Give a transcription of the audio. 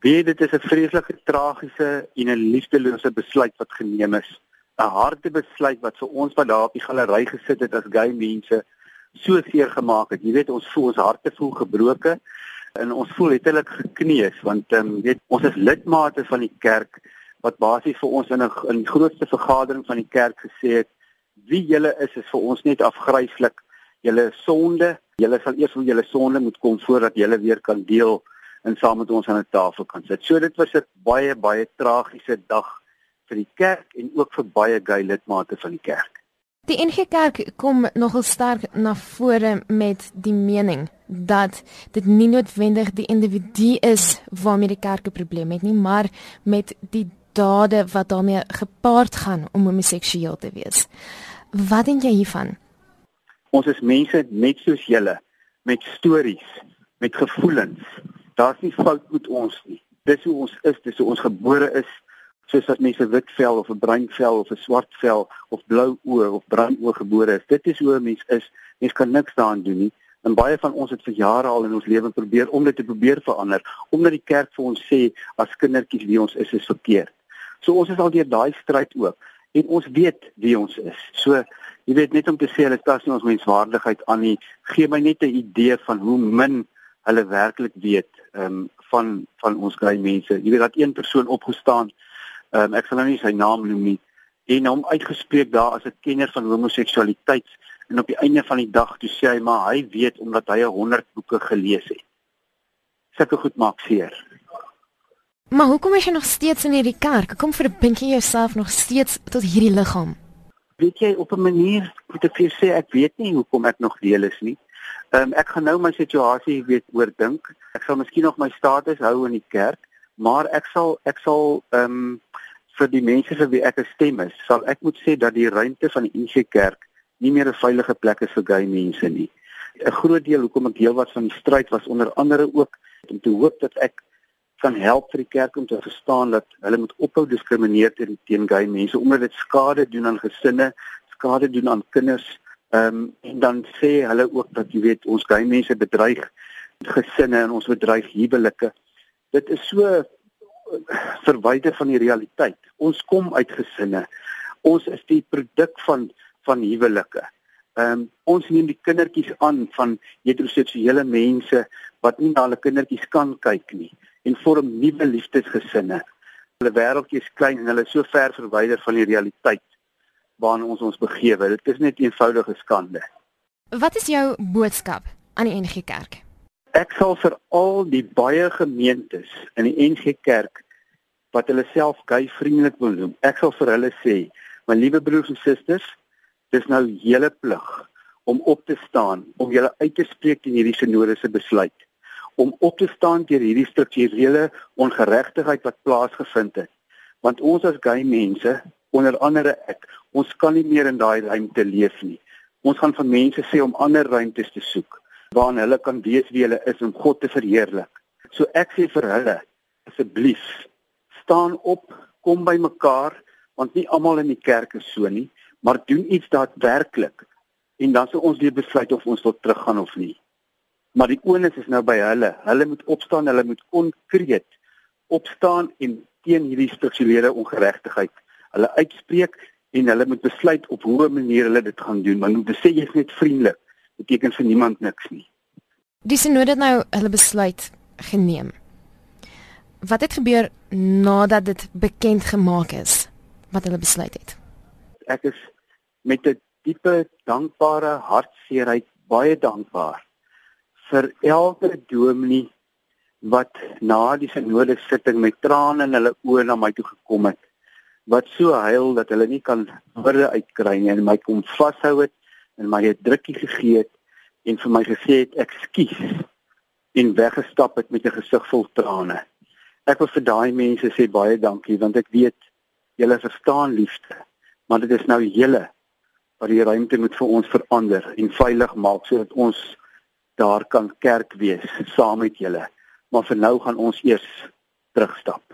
Weet dit is 'n vreeslike tragiese en 'n liefdelose besluit wat geneem is. 'n Harde besluit wat vir ons wat daar op die galery gesit het as gay mense so seer gemaak het. Jy weet ons voel ons harte voel gebroken en ons voel letterlik gekneus want ehm um, weet ons is lidmate van die kerk wat basies vir ons in 'n in die grootste vergadering van die kerk gesê het wie julle is is vir ons net afgryslik. Julle is sonde. Julle sal eers van julle sonde moet kom voordat julle weer kan deel en saam met ons aan 'n tafel kan sit. So dit was 'n baie baie tragiese dag vir die kerk en ook vir baie gay lidmate van die kerk. Die NG Kerk kom nogal sterk na vore met die mening dat dit nie noodwendig die individu is waarmee die kerk 'n probleem het nie, maar met die dade wat daarmee gepaard gaan om homoseksueel te wees. Wat dink jy hiervan? Ons is mense net soos julle met stories, met gevoelens. Daar's nie fout met ons nie. Dis hoe ons is, dis hoe ons gebore is, soos as mense wit vel of 'n bruin vel of 'n swart vel of blou oë of bruin oë gebore is. Dit is hoe 'n mens is. Mens kan niks daaraan doen nie. En baie van ons het vir jare al in ons lewe probeer om dit te probeer verander, omdat die kerk vir ons sê as kindertjies wie ons is is verkeerd. So ons is al deur daai stryd ook en ons weet wie ons is. So jy weet net om te sê hulle tas nie ons menswaardigheid aan nie. Gee my net 'n idee van hoe min hulle werklik weet ehm um, van van ons gay mense. Jy weet dat een persoon opgestaan ehm um, ek sal nou nie sy naam noem nie en hom uitgespreek daar as 'n kenner van homoseksualiteit en op die einde van die dag toe sê hy maar hy weet omdat hy 100 boeke gelees het. Sulke goed maak seer. Maar hoekom is jy nog steeds in hierdie kerk? Kom verbind jy jouself nog steeds tot hierdie liggaam? Weet jy op 'n manier moet ek vir sê ek weet nie hoekom ek nog deel is nie. Ehm um, ek gaan nou my situasie weet oordink. Ek sal miskien nog my status hou in die kerk, maar ek sal ek sal ehm um, vir die mense vir wie ek 'n stem is, sal ek moet sê dat die ruimte van die NG Kerk nie meer 'n veilige plek is vir gay mense nie. 'n Groot deel hoekom ek deel was van die stryd was onder andere ook om te hoop dat ek kan help vir die kerk om te verstaan dat hulle moet ophou diskrimineer teen gay mense omdat dit skade doen aan gesinne, skade doen aan kinders. Ehm um, en dan sê hulle ook dat jy weet ons gay mense bedreig gesinne en ons bedreig huwelike. Dit is so eh, verwyder van die realiteit. Ons kom uit gesinne. Ons is die produk van van huwelike. Ehm um, ons neem die kindertjies aan van heteroseksuele mense wat nie na hulle kindertjies kan kyk nie en vorm nuwe liefdesgesinne. Hulle wêreldjie is klein en hulle is so ver verwyder van die realiteit waarna ons ons begewe. Dit is net eenvoudige skande. Wat is jou boodskap aan die NG Kerk? Ek sal vir al die baie gemeentes in die NG Kerk wat hulle self gay vriendelik wil noem. Ek sal vir hulle sê, my liewe broers en susters, dis nou julle plig om op te staan om julle uit te spreek teen hierdie sinodiese besluit om op te staan teen hierdie strukturele ongeregtigheid wat plaasgevind het. Want ons as gay mense, onder andere ek, ons kan nie meer in daai ruimte leef nie. Ons gaan van mense sê om ander ruimtes te soek waarin hulle kan weet wie hulle is om God te verheerlik. So ek sê vir hulle, asseblief, staan op, kom by mekaar, want nie almal in die kerk is so nie, maar doen iets daadwerklik en dan sal ons weer besluit of ons wil teruggaan of nie. Maar die onus is nou by hulle. Hulle moet opstaan, hulle moet konkreet opstaan en teen hierdie strukturele ongeregtigheid hulle uitspreek en hulle moet besluit op hoe 'n manier hulle dit gaan doen. Maar om te sê jy's net vriendelik beteken vir niemand niks nie. Dis nou dat nou hulle besluit geneem. Wat het gebeur nadat dit bekend gemaak is wat hulle besluit het? Ek is met 'n diepe dankbare hartseerheid baie dankbaar vir elke dominee wat na die synode sitting met trane in hulle oë na my toe gekom het wat so huil dat hulle nie kan woorde uitkry nie en my kom vashou het en my 'n drukkie gegee het en vir my gesê het ekskuus en weggestap het met 'n gesig vol trane. Ek wil vir daai mense sê baie dankie want ek weet julle verstaan liefde, maar dit is nou julle wat die ruimte moet vir ons verander en veilig maak sodat ons daar kan kerk wees saam met julle. Maar vir nou gaan ons eers terugstap.